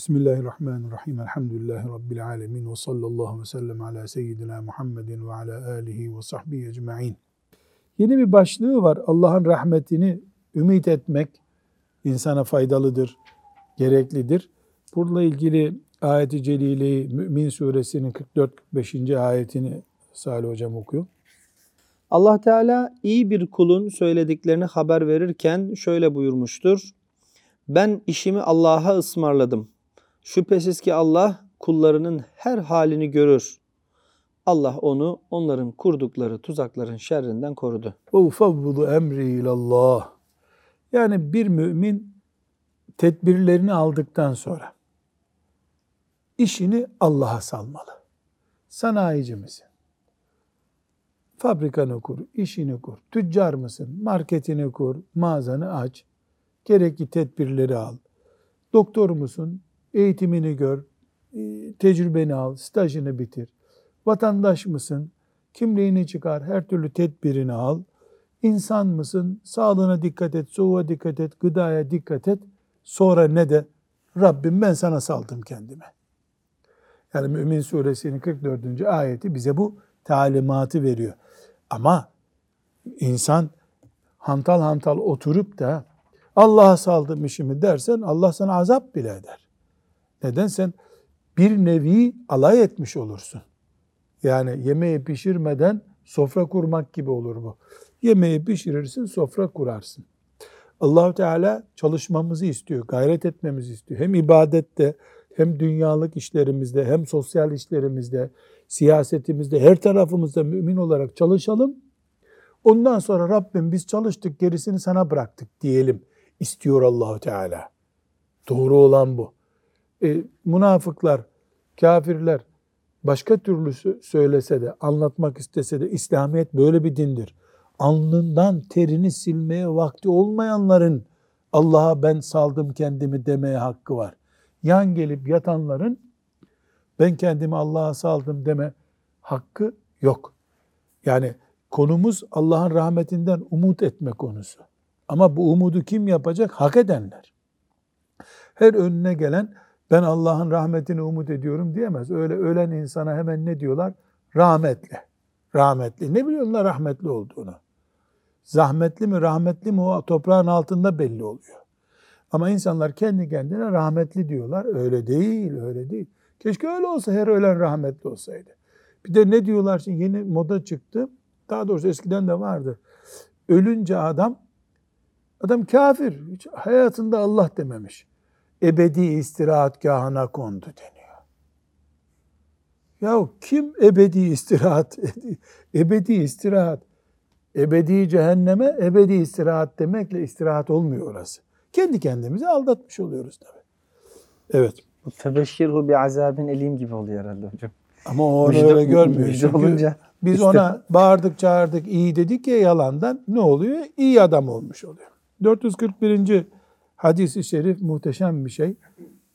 Bismillahirrahmanirrahim. Elhamdülillahi Rabbil alemin. Ve sallallahu ve sellem ala seyyidina Muhammedin ve ala alihi ve sahbihi ecma'in. Yeni bir başlığı var. Allah'ın rahmetini ümit etmek insana faydalıdır, gereklidir. Bununla ilgili ayeti celileyi Mü'min suresinin 44-45. ayetini Salih hocam okuyor. Allah Teala iyi bir kulun söylediklerini haber verirken şöyle buyurmuştur. Ben işimi Allah'a ısmarladım. Şüphesiz ki Allah kullarının her halini görür. Allah onu onların kurdukları tuzakların şerrinden korudu. Ve ufavvudu emri ilallah. Yani bir mümin tedbirlerini aldıktan sonra işini Allah'a salmalı. Sanayici misin? Fabrikanı kur, işini kur. Tüccar mısın? Marketini kur, mağazanı aç. Gerekli tedbirleri al. Doktor musun? Eğitimini gör, e, tecrübeni al, stajını bitir. Vatandaş mısın? Kimliğini çıkar, her türlü tedbirini al. İnsan mısın? Sağlığına dikkat et, soğuğa dikkat et, gıdaya dikkat et. Sonra ne de? Rabbim ben sana saldım kendime. Yani Mümin suresinin 44. ayeti bize bu talimatı veriyor. Ama insan hantal hantal oturup da Allah'a saldım işimi dersen Allah sana azap bile eder. Neden? Sen bir nevi alay etmiş olursun. Yani yemeği pişirmeden sofra kurmak gibi olur bu. Yemeği pişirirsin, sofra kurarsın. Allahu Teala çalışmamızı istiyor, gayret etmemizi istiyor. Hem ibadette, hem dünyalık işlerimizde, hem sosyal işlerimizde, siyasetimizde, her tarafımızda mümin olarak çalışalım. Ondan sonra Rabbim biz çalıştık, gerisini sana bıraktık diyelim istiyor Allahu Teala. Doğru olan bu. E, münafıklar, kafirler başka türlü söylese de, anlatmak istese de İslamiyet böyle bir dindir. Alnından terini silmeye vakti olmayanların Allah'a ben saldım kendimi demeye hakkı var. Yan gelip yatanların ben kendimi Allah'a saldım deme hakkı yok. Yani konumuz Allah'ın rahmetinden umut etme konusu. Ama bu umudu kim yapacak? Hak edenler. Her önüne gelen ben Allah'ın rahmetini umut ediyorum diyemez. Öyle ölen insana hemen ne diyorlar? Rahmetli. Rahmetli. Ne biliyorlar rahmetli olduğunu? Zahmetli mi, rahmetli mi o toprağın altında belli oluyor. Ama insanlar kendi kendine rahmetli diyorlar. Öyle değil, öyle değil. Keşke öyle olsa, her ölen rahmetli olsaydı. Bir de ne diyorlar şimdi yeni moda çıktı. Daha doğrusu eskiden de vardı. Ölünce adam, adam kafir. Hiç hayatında Allah dememiş ebedi istirahatgahına kondu deniyor. Ya kim ebedi istirahat? ebedi istirahat. Ebedi cehenneme ebedi istirahat demekle istirahat olmuyor orası. Kendi kendimizi aldatmış oluyoruz tabii. Evet. Febeşşirhu bir azabin elim gibi oluyor herhalde hocam. Ama o onu öyle görmüyor. Çünkü olunca biz işte... ona bağırdık çağırdık iyi dedik ya yalandan ne oluyor? İyi adam olmuş oluyor. 441 hadisi şerif muhteşem bir şey.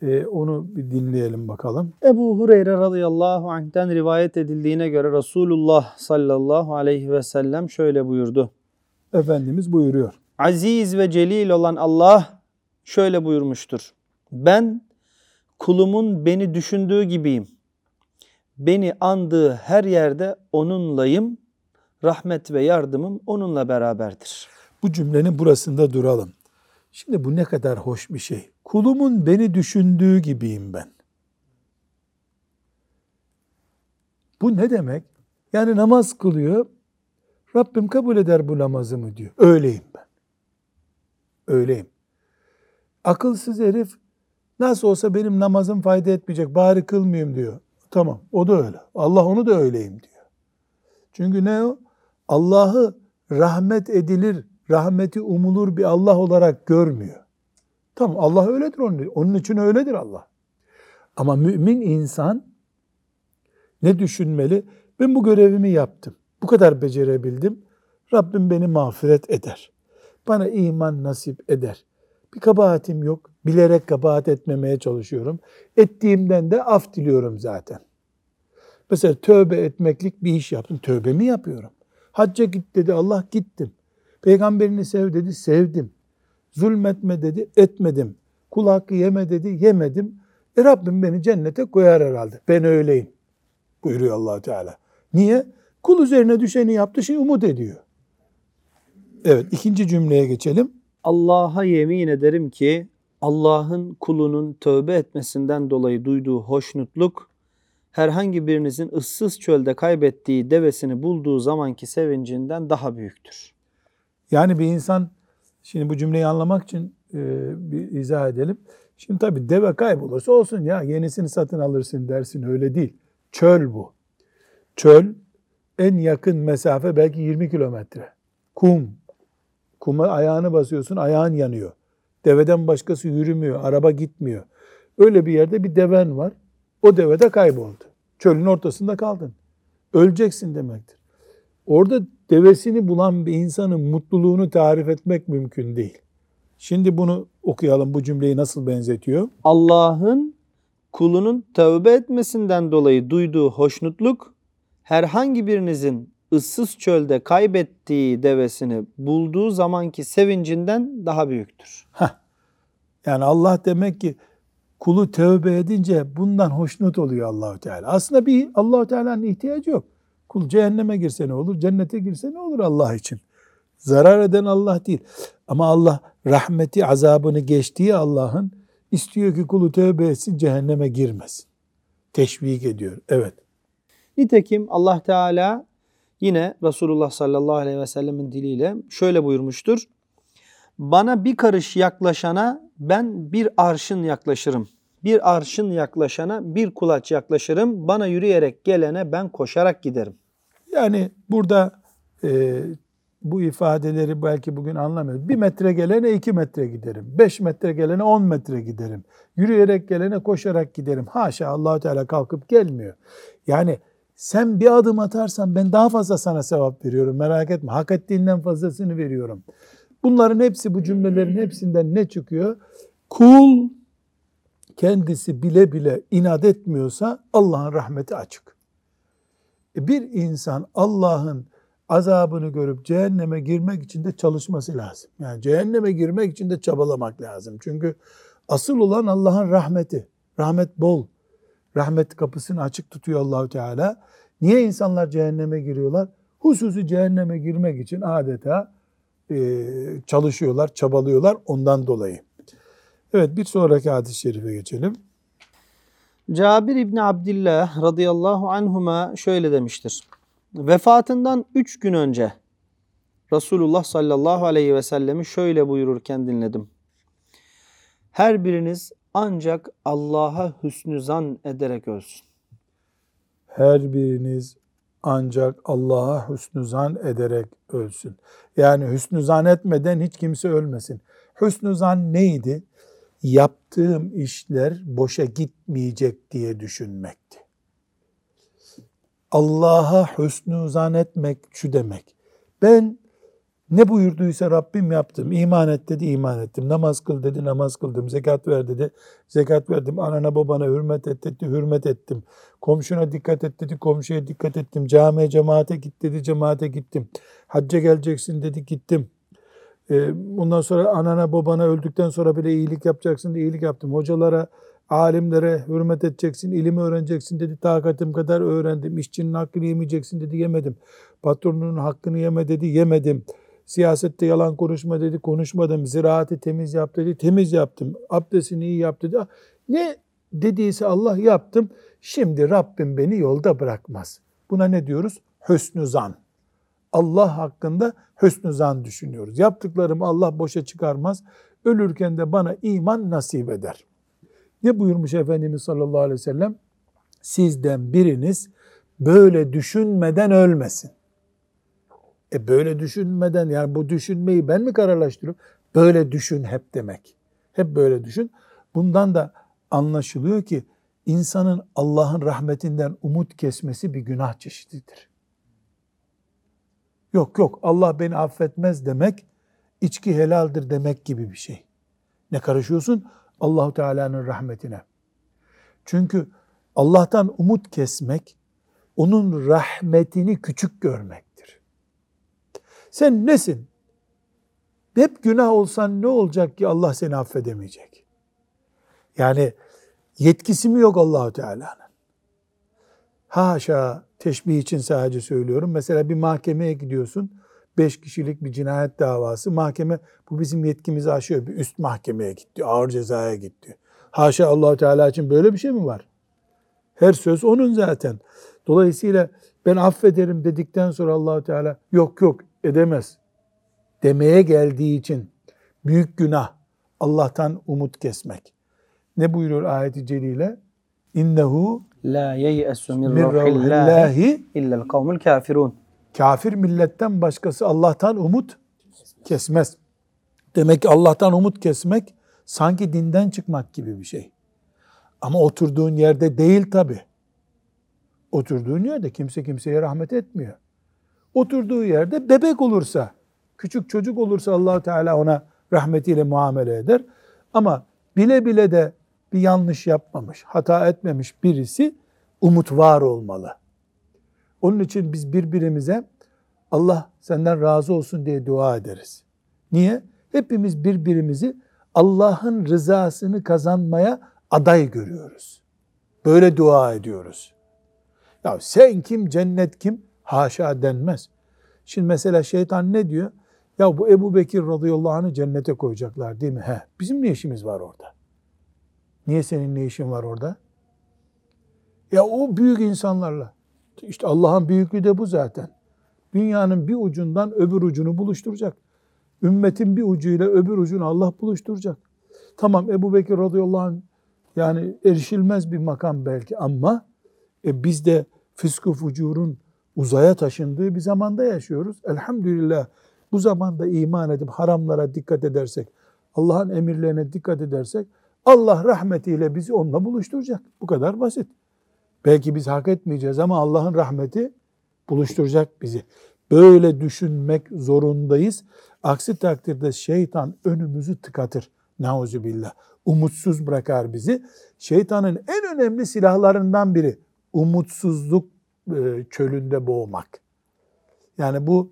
Ee, onu bir dinleyelim bakalım. Ebu Hureyre radıyallahu anh'ten rivayet edildiğine göre Resulullah sallallahu aleyhi ve sellem şöyle buyurdu. Efendimiz buyuruyor. Aziz ve celil olan Allah şöyle buyurmuştur. Ben kulumun beni düşündüğü gibiyim. Beni andığı her yerde onunlayım. Rahmet ve yardımım onunla beraberdir. Bu cümlenin burasında duralım. Şimdi bu ne kadar hoş bir şey. Kulumun beni düşündüğü gibiyim ben. Bu ne demek? Yani namaz kılıyor. Rabbim kabul eder bu namazımı diyor. Öyleyim ben. Öyleyim. Akılsız herif nasıl olsa benim namazım fayda etmeyecek bari kılmayayım diyor. Tamam o da öyle. Allah onu da öyleyim diyor. Çünkü ne o? Allah'ı rahmet edilir rahmeti umulur bir Allah olarak görmüyor. Tamam Allah öyledir onun, onun için öyledir Allah. Ama mümin insan ne düşünmeli? Ben bu görevimi yaptım. Bu kadar becerebildim. Rabbim beni mağfiret eder. Bana iman nasip eder. Bir kabahatim yok. Bilerek kabahat etmemeye çalışıyorum. Ettiğimden de af diliyorum zaten. Mesela tövbe etmeklik bir iş yaptım. Tövbemi yapıyorum. Hacca git dedi Allah gittim. Peygamberini sev dedi, sevdim. Zulmetme dedi, etmedim. Kul hakkı yeme dedi, yemedim. E Rabbim beni cennete koyar herhalde. Ben öyleyim buyuruyor allah Teala. Niye? Kul üzerine düşeni yaptı, şimdi umut ediyor. Evet, ikinci cümleye geçelim. Allah'a yemin ederim ki Allah'ın kulunun tövbe etmesinden dolayı duyduğu hoşnutluk herhangi birinizin ıssız çölde kaybettiği devesini bulduğu zamanki sevincinden daha büyüktür. Yani bir insan, şimdi bu cümleyi anlamak için e, bir izah edelim. Şimdi tabii deve kaybolursa olsun ya yenisini satın alırsın dersin öyle değil. Çöl bu. Çöl en yakın mesafe belki 20 kilometre. Kum. Kuma ayağını basıyorsun ayağın yanıyor. Deveden başkası yürümüyor, araba gitmiyor. Öyle bir yerde bir deven var. O deve de kayboldu. Çölün ortasında kaldın. Öleceksin demektir. Orada devesini bulan bir insanın mutluluğunu tarif etmek mümkün değil. Şimdi bunu okuyalım. Bu cümleyi nasıl benzetiyor? Allah'ın kulunun tövbe etmesinden dolayı duyduğu hoşnutluk herhangi birinizin ıssız çölde kaybettiği devesini bulduğu zamanki sevincinden daha büyüktür. Heh. Yani Allah demek ki kulu tövbe edince bundan hoşnut oluyor Allahu Teala. Aslında bir Allahu Teala'nın ihtiyacı yok. Kul cehenneme girse ne olur, cennete girse ne olur Allah için. Zarar eden Allah değil. Ama Allah rahmeti, azabını geçtiği Allah'ın istiyor ki kulu tövbe etsin, cehenneme girmesin. Teşvik ediyor. Evet. Nitekim Allah Teala yine Resulullah sallallahu aleyhi ve sellemin diliyle şöyle buyurmuştur. Bana bir karış yaklaşana ben bir arşın yaklaşırım. Bir arşın yaklaşana bir kulaç yaklaşırım. Bana yürüyerek gelene ben koşarak giderim. Yani burada e, bu ifadeleri belki bugün anlamıyoruz. Bir metre gelene iki metre giderim. Beş metre gelene on metre giderim. Yürüyerek gelene koşarak giderim. Haşa allah Teala kalkıp gelmiyor. Yani sen bir adım atarsan ben daha fazla sana sevap veriyorum. Merak etme. Hak ettiğinden fazlasını veriyorum. Bunların hepsi bu cümlelerin hepsinden ne çıkıyor? Kul kendisi bile bile inat etmiyorsa Allah'ın rahmeti açık. E bir insan Allah'ın azabını görüp cehenneme girmek için de çalışması lazım. Yani cehenneme girmek için de çabalamak lazım. Çünkü asıl olan Allah'ın rahmeti. Rahmet bol. Rahmet kapısını açık tutuyor Allahu Teala. Niye insanlar cehenneme giriyorlar? Hususi cehenneme girmek için adeta e, çalışıyorlar, çabalıyorlar ondan dolayı. Evet bir sonraki hadis-i şerife geçelim. Cabir İbni Abdillah radıyallahu anhuma şöyle demiştir. Vefatından üç gün önce Resulullah sallallahu aleyhi ve sellemi şöyle buyururken dinledim. Her biriniz ancak Allah'a hüsnü zan ederek ölsün. Her biriniz ancak Allah'a hüsnü zan ederek ölsün. Yani hüsnü zan etmeden hiç kimse ölmesin. Hüsnü zan neydi? Yaptığım işler boşa gitmeyecek diye düşünmekti. Allah'a hüsnü zan etmek şu demek. Ben ne buyurduysa Rabbim yaptım. İman et dedi, iman ettim. Namaz kıl dedi, namaz kıldım. Zekat ver dedi, zekat verdim. Anana babana hürmet et dedi, hürmet ettim. Komşuna dikkat et dedi, komşuya dikkat ettim. Camiye, cemaate git dedi, cemaate gittim. Hacca geleceksin dedi, gittim. Bundan sonra anana babana öldükten sonra bile iyilik yapacaksın diye iyilik yaptım. Hocalara, alimlere hürmet edeceksin, ilimi öğreneceksin dedi. Takatim kadar öğrendim. İşçinin hakkını yemeyeceksin dedi, yemedim. Patronunun hakkını yeme dedi, yemedim. Siyasette yalan konuşma dedi, konuşmadım. Ziraati temiz yap dedi, temiz yaptım. Abdestini iyi yap dedi. Ne dediyse Allah yaptım. Şimdi Rabbim beni yolda bırakmaz. Buna ne diyoruz? Hüsnü zan. Allah hakkında hüsnü zan düşünüyoruz. Yaptıklarımı Allah boşa çıkarmaz. Ölürken de bana iman nasip eder. Ne buyurmuş Efendimiz sallallahu aleyhi ve sellem? Sizden biriniz böyle düşünmeden ölmesin. E böyle düşünmeden yani bu düşünmeyi ben mi kararlaştırıyorum? Böyle düşün hep demek. Hep böyle düşün. Bundan da anlaşılıyor ki insanın Allah'ın rahmetinden umut kesmesi bir günah çeşididir. Yok yok Allah beni affetmez demek içki helaldir demek gibi bir şey. Ne karışıyorsun? Allahu Teala'nın rahmetine. Çünkü Allah'tan umut kesmek onun rahmetini küçük görmektir. Sen nesin? Hep günah olsan ne olacak ki Allah seni affedemeyecek? Yani Yetkisi mi yok Allahu Teala'nın? Haşa teşbih için sadece söylüyorum. Mesela bir mahkemeye gidiyorsun. Beş kişilik bir cinayet davası. Mahkeme bu bizim yetkimizi aşıyor. Bir üst mahkemeye gitti. Ağır cezaya gitti. Haşa Allahu Teala için böyle bir şey mi var? Her söz onun zaten. Dolayısıyla ben affederim dedikten sonra Allahu Teala yok yok edemez demeye geldiği için büyük günah Allah'tan umut kesmek. Ne buyuruyor ayeti celile? İnnehu La yeyesu min ruhillahi illel kavmul kafirun. kafir milletten başkası Allah'tan umut kesmez. Demek ki Allah'tan umut kesmek sanki dinden çıkmak gibi bir şey. Ama oturduğun yerde değil tabi. Oturduğun yerde kimse kimseye rahmet etmiyor. Oturduğu yerde bebek olursa, küçük çocuk olursa allah Teala ona rahmetiyle muamele eder. Ama bile bile de bir yanlış yapmamış, hata etmemiş birisi umut var olmalı. Onun için biz birbirimize Allah senden razı olsun diye dua ederiz. Niye? Hepimiz birbirimizi Allah'ın rızasını kazanmaya aday görüyoruz. Böyle dua ediyoruz. Ya sen kim, cennet kim? Haşa denmez. Şimdi mesela şeytan ne diyor? Ya bu Ebu Bekir radıyallahu anh'ı cennete koyacaklar değil mi? He, bizim ne işimiz var orada? Niye senin ne işin var orada? Ya o büyük insanlarla. İşte Allah'ın büyüklüğü de bu zaten. Dünyanın bir ucundan öbür ucunu buluşturacak. Ümmetin bir ucuyla öbür ucunu Allah buluşturacak. Tamam Ebu Bekir radıyallahu anh yani erişilmez bir makam belki ama e, biz de fıskı fucurun uzaya taşındığı bir zamanda yaşıyoruz. Elhamdülillah bu zamanda iman edip haramlara dikkat edersek, Allah'ın emirlerine dikkat edersek Allah rahmetiyle bizi onunla buluşturacak. Bu kadar basit. Belki biz hak etmeyeceğiz ama Allah'ın rahmeti buluşturacak bizi. Böyle düşünmek zorundayız. Aksi takdirde şeytan önümüzü tıkatır. Nauzu billah. Umutsuz bırakar bizi. Şeytanın en önemli silahlarından biri umutsuzluk e, çölünde boğmak. Yani bu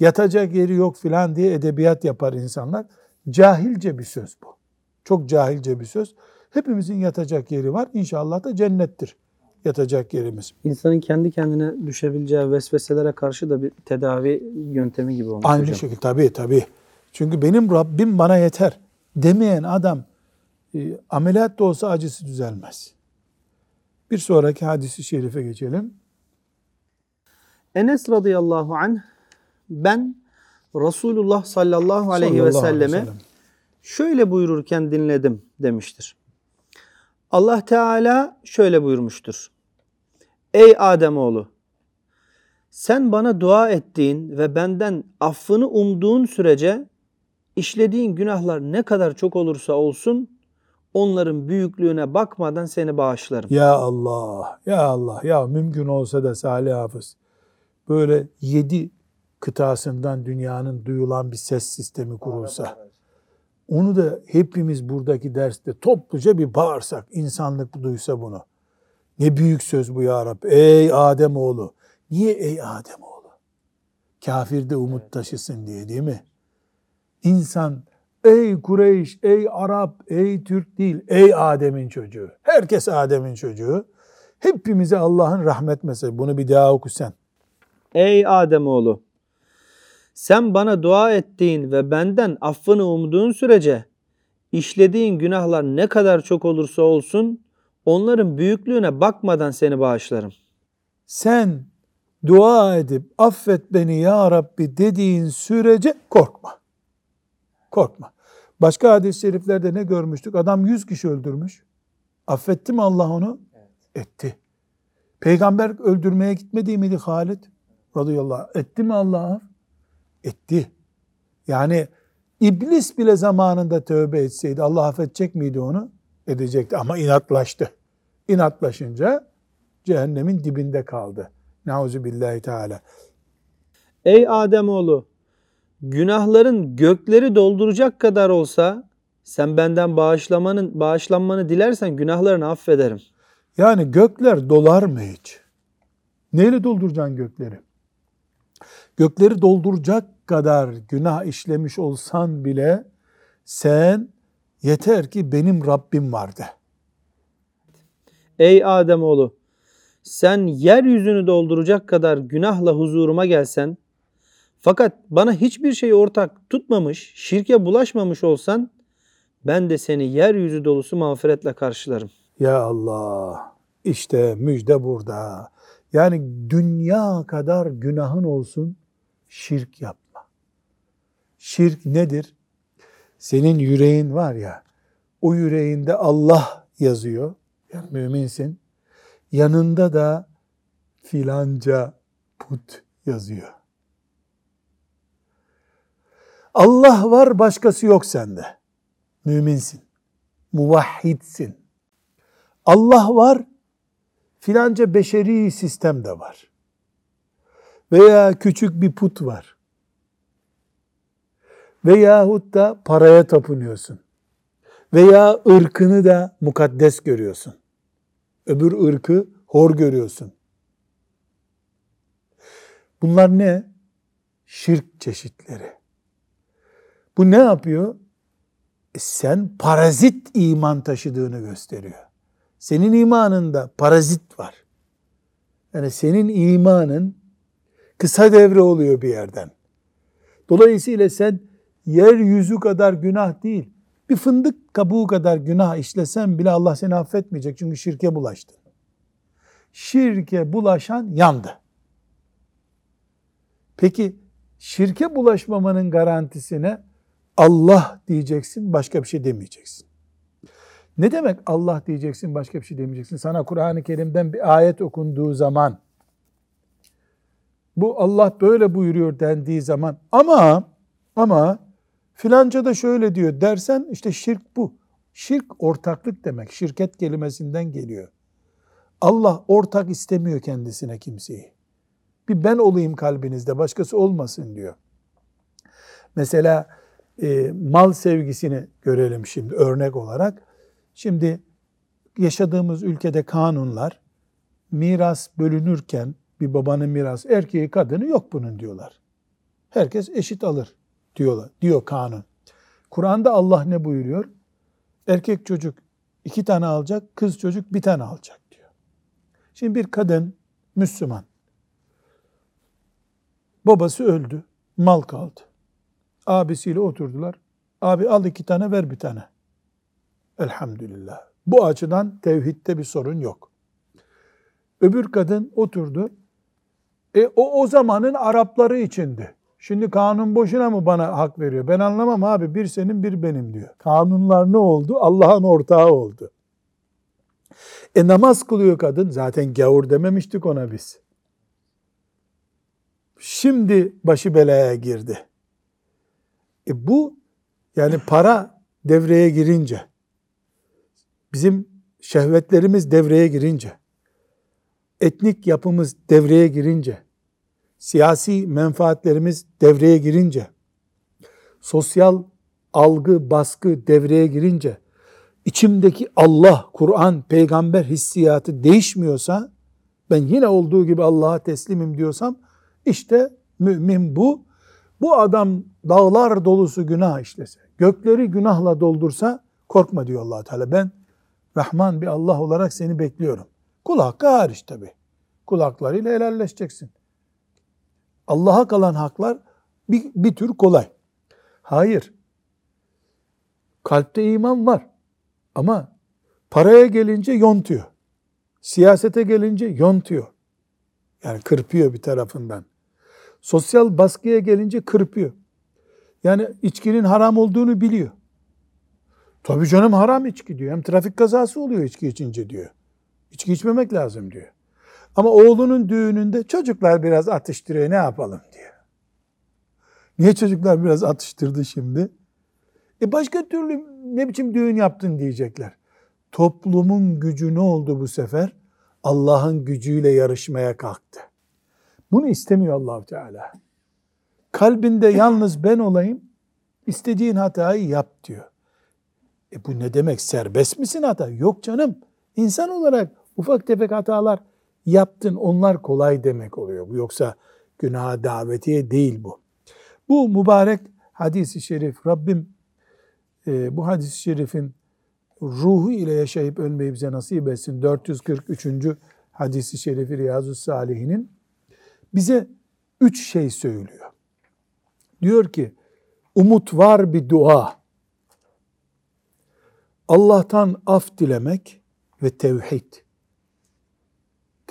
yatacak yeri yok filan diye edebiyat yapar insanlar. Cahilce bir söz bu. Çok cahilce bir söz. Hepimizin yatacak yeri var. İnşallah da cennettir yatacak yerimiz. İnsanın kendi kendine düşebileceği vesveselere karşı da bir tedavi yöntemi gibi olmuş Aynı hocam. şekilde tabii tabii. Çünkü benim Rabbim bana yeter demeyen adam e, ameliyat da olsa acısı düzelmez. Bir sonraki hadisi şerife geçelim. Enes radıyallahu anh ben Resulullah sallallahu aleyhi ve Sallallahu aleyhi ve selleme sellem. Şöyle buyururken dinledim demiştir. Allah Teala şöyle buyurmuştur. Ey Ademoğlu sen bana dua ettiğin ve benden affını umduğun sürece işlediğin günahlar ne kadar çok olursa olsun onların büyüklüğüne bakmadan seni bağışlarım. Ya Allah, ya Allah, ya mümkün olsa da Salih Hafız böyle yedi kıtasından dünyanın duyulan bir ses sistemi kurulsa, onu da hepimiz buradaki derste topluca bir bağırsak, insanlık duysa bunu. Ne büyük söz bu ya Rabbi. Ey Ademoğlu. Niye ey Ademoğlu? Kafir de umut taşısın diye değil mi? İnsan ey Kureyş, ey Arap, ey Türk değil, ey Adem'in çocuğu. Herkes Adem'in çocuğu. Hepimize Allah'ın rahmet mesajı. Bunu bir daha oku sen. Ey Ademoğlu sen bana dua ettiğin ve benden affını umduğun sürece işlediğin günahlar ne kadar çok olursa olsun onların büyüklüğüne bakmadan seni bağışlarım. Sen dua edip affet beni ya Rabbi dediğin sürece korkma. Korkma. Başka hadis-i şeriflerde ne görmüştük? Adam 100 kişi öldürmüş. Affetti mi Allah onu? Etti. Peygamber öldürmeye gitmedi miydi Halid? Radıyallahu anh. Etti mi Allah? Etti. Yani iblis bile zamanında tövbe etseydi Allah affedecek miydi onu? Edecekti ama inatlaştı. İnatlaşınca cehennemin dibinde kaldı. Nauzu billahi teala. Ey Ademoğlu günahların gökleri dolduracak kadar olsa sen benden bağışlamanın bağışlanmanı dilersen günahlarını affederim. Yani gökler dolar mı hiç? Neyle dolduracaksın gökleri? Gökleri dolduracak kadar günah işlemiş olsan bile sen yeter ki benim Rabbim var de. Ey Ademoğlu sen yeryüzünü dolduracak kadar günahla huzuruma gelsen fakat bana hiçbir şey ortak tutmamış, şirke bulaşmamış olsan ben de seni yeryüzü dolusu mağfiretle karşılarım. Ya Allah işte müjde burada. Yani dünya kadar günahın olsun şirk yapma. Şirk nedir? Senin yüreğin var ya o yüreğinde Allah yazıyor. Yani müminsin. Yanında da filanca put yazıyor. Allah var başkası yok sende. Müminsin. Muvahhidsin. Allah var filanca beşeri sistem de var. Veya küçük bir put var. Veyahut da paraya tapınıyorsun. Veya ırkını da mukaddes görüyorsun. Öbür ırkı hor görüyorsun. Bunlar ne? Şirk çeşitleri. Bu ne yapıyor? E sen parazit iman taşıdığını gösteriyor. Senin imanında parazit var. Yani senin imanın kısa devre oluyor bir yerden. Dolayısıyla sen yeryüzü kadar günah değil, bir fındık kabuğu kadar günah işlesen bile Allah seni affetmeyecek çünkü şirke bulaştın. Şirke bulaşan yandı. Peki şirke bulaşmamanın garantisine Allah diyeceksin, başka bir şey demeyeceksin. Ne demek Allah diyeceksin, başka bir şey demeyeceksin? Sana Kur'an-ı Kerim'den bir ayet okunduğu zaman, bu Allah böyle buyuruyor dendiği zaman ama ama filanca da şöyle diyor dersen işte şirk bu. Şirk ortaklık demek. Şirket kelimesinden geliyor. Allah ortak istemiyor kendisine kimseyi. Bir ben olayım kalbinizde, başkası olmasın diyor. Mesela e, mal sevgisini görelim şimdi örnek olarak. Şimdi yaşadığımız ülkede kanunlar miras bölünürken bir babanın mirası erkeği kadını yok bunun diyorlar. Herkes eşit alır diyorlar. Diyor kanun. Kur'an'da Allah ne buyuruyor? Erkek çocuk iki tane alacak, kız çocuk bir tane alacak diyor. Şimdi bir kadın Müslüman. Babası öldü, mal kaldı. Abisiyle oturdular. Abi al iki tane ver bir tane. Elhamdülillah. Bu açıdan tevhidde bir sorun yok. Öbür kadın oturdu. E o o zamanın Arapları içindi. Şimdi kanun boşuna mı bana hak veriyor? Ben anlamam abi. Bir senin bir benim diyor. Kanunlar ne oldu? Allah'ın ortağı oldu. E namaz kılıyor kadın. Zaten gavur dememiştik ona biz. Şimdi başı belaya girdi. E bu yani para devreye girince, bizim şehvetlerimiz devreye girince, etnik yapımız devreye girince, siyasi menfaatlerimiz devreye girince, sosyal algı, baskı devreye girince, içimdeki Allah, Kur'an, peygamber hissiyatı değişmiyorsa, ben yine olduğu gibi Allah'a teslimim diyorsam, işte mümin bu. Bu adam dağlar dolusu günah işlese, gökleri günahla doldursa korkma diyor allah Teala. Ben Rahman bir Allah olarak seni bekliyorum. Kul hakkı hariç tabi. Kul haklarıyla helalleşeceksin. Allah'a kalan haklar bir, bir tür kolay. Hayır. Kalpte iman var. Ama paraya gelince yontuyor. Siyasete gelince yontuyor. Yani kırpıyor bir tarafından. Sosyal baskıya gelince kırpıyor. Yani içkinin haram olduğunu biliyor. Tabii canım haram içki diyor. Hem trafik kazası oluyor içki içince diyor. İçki içmemek lazım diyor. Ama oğlunun düğününde çocuklar biraz atıştırıyor ne yapalım diyor. Niye çocuklar biraz atıştırdı şimdi? E başka türlü ne biçim düğün yaptın diyecekler. Toplumun gücü ne oldu bu sefer? Allah'ın gücüyle yarışmaya kalktı. Bunu istemiyor allah Teala. Kalbinde yalnız ben olayım, istediğin hatayı yap diyor. E bu ne demek? Serbest misin hata? Yok canım. İnsan olarak ufak tefek hatalar yaptın. Onlar kolay demek oluyor. Bu yoksa günaha davetiye değil bu. Bu mübarek hadisi şerif Rabbim e, bu hadis-i şerifin ruhu ile yaşayıp ölmeyi bize nasip etsin. 443. hadisi şerifi Riyazu Salihinin bize üç şey söylüyor. Diyor ki umut var bir dua. Allah'tan af dilemek ve tevhid.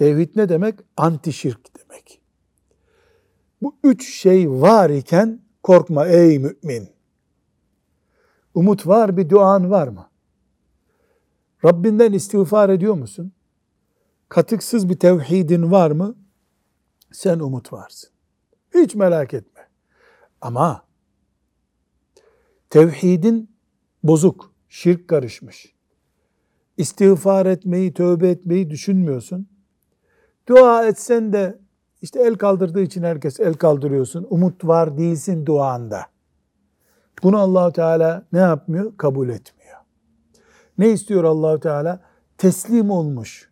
Tevhid ne demek? Anti şirk demek. Bu üç şey var iken korkma ey mümin. Umut var bir duan var mı? Rabbinden istiğfar ediyor musun? Katıksız bir tevhidin var mı? Sen umut varsın. Hiç merak etme. Ama tevhidin bozuk, şirk karışmış. İstiğfar etmeyi, tövbe etmeyi düşünmüyorsun. Dua etsen de işte el kaldırdığı için herkes el kaldırıyorsun. Umut var değilsin duanda. Bunu Allahu Teala ne yapmıyor? Kabul etmiyor. Ne istiyor Allahu Teala? Teslim olmuş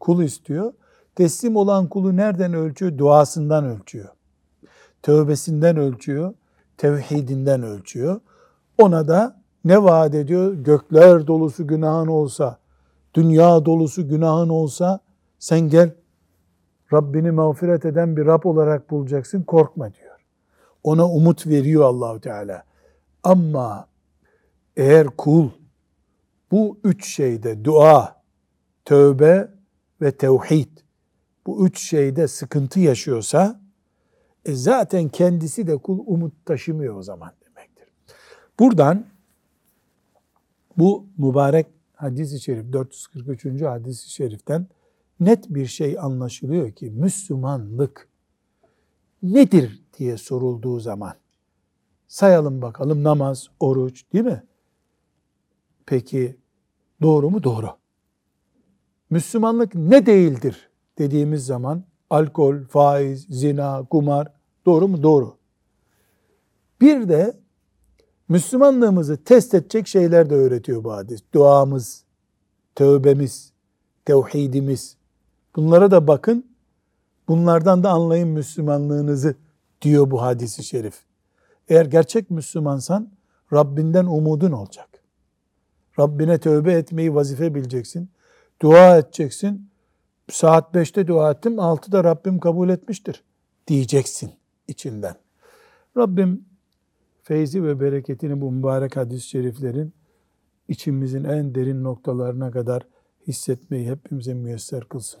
kul istiyor. Teslim olan kulu nereden ölçüyor? Duasından ölçüyor. Tövbesinden ölçüyor. Tevhidinden ölçüyor. Ona da ne vaat ediyor? Gökler dolusu günahın olsa, dünya dolusu günahın olsa sen gel Rabbini mağfiret eden bir Rab olarak bulacaksın. Korkma diyor. Ona umut veriyor Allahu Teala. Ama eğer kul bu üç şeyde dua, tövbe ve tevhid bu üç şeyde sıkıntı yaşıyorsa e zaten kendisi de kul umut taşımıyor o zaman demektir. Buradan bu mübarek hadis-i şerif 443. hadis-i şeriften net bir şey anlaşılıyor ki Müslümanlık nedir diye sorulduğu zaman sayalım bakalım namaz, oruç değil mi? Peki doğru mu? Doğru. Müslümanlık ne değildir dediğimiz zaman alkol, faiz, zina, kumar doğru mu? Doğru. Bir de Müslümanlığımızı test edecek şeyler de öğretiyor bu hadis. Duamız, tövbemiz, tevhidimiz. Bunlara da bakın. Bunlardan da anlayın Müslümanlığınızı diyor bu hadisi şerif. Eğer gerçek Müslümansan Rabbinden umudun olacak. Rabbine tövbe etmeyi vazife bileceksin. Dua edeceksin. Saat 5'te dua ettim, 6'da Rabbim kabul etmiştir diyeceksin içinden. Rabbim feyzi ve bereketini bu mübarek hadis-i şeriflerin içimizin en derin noktalarına kadar hissetmeyi hepimize müyesser kılsın.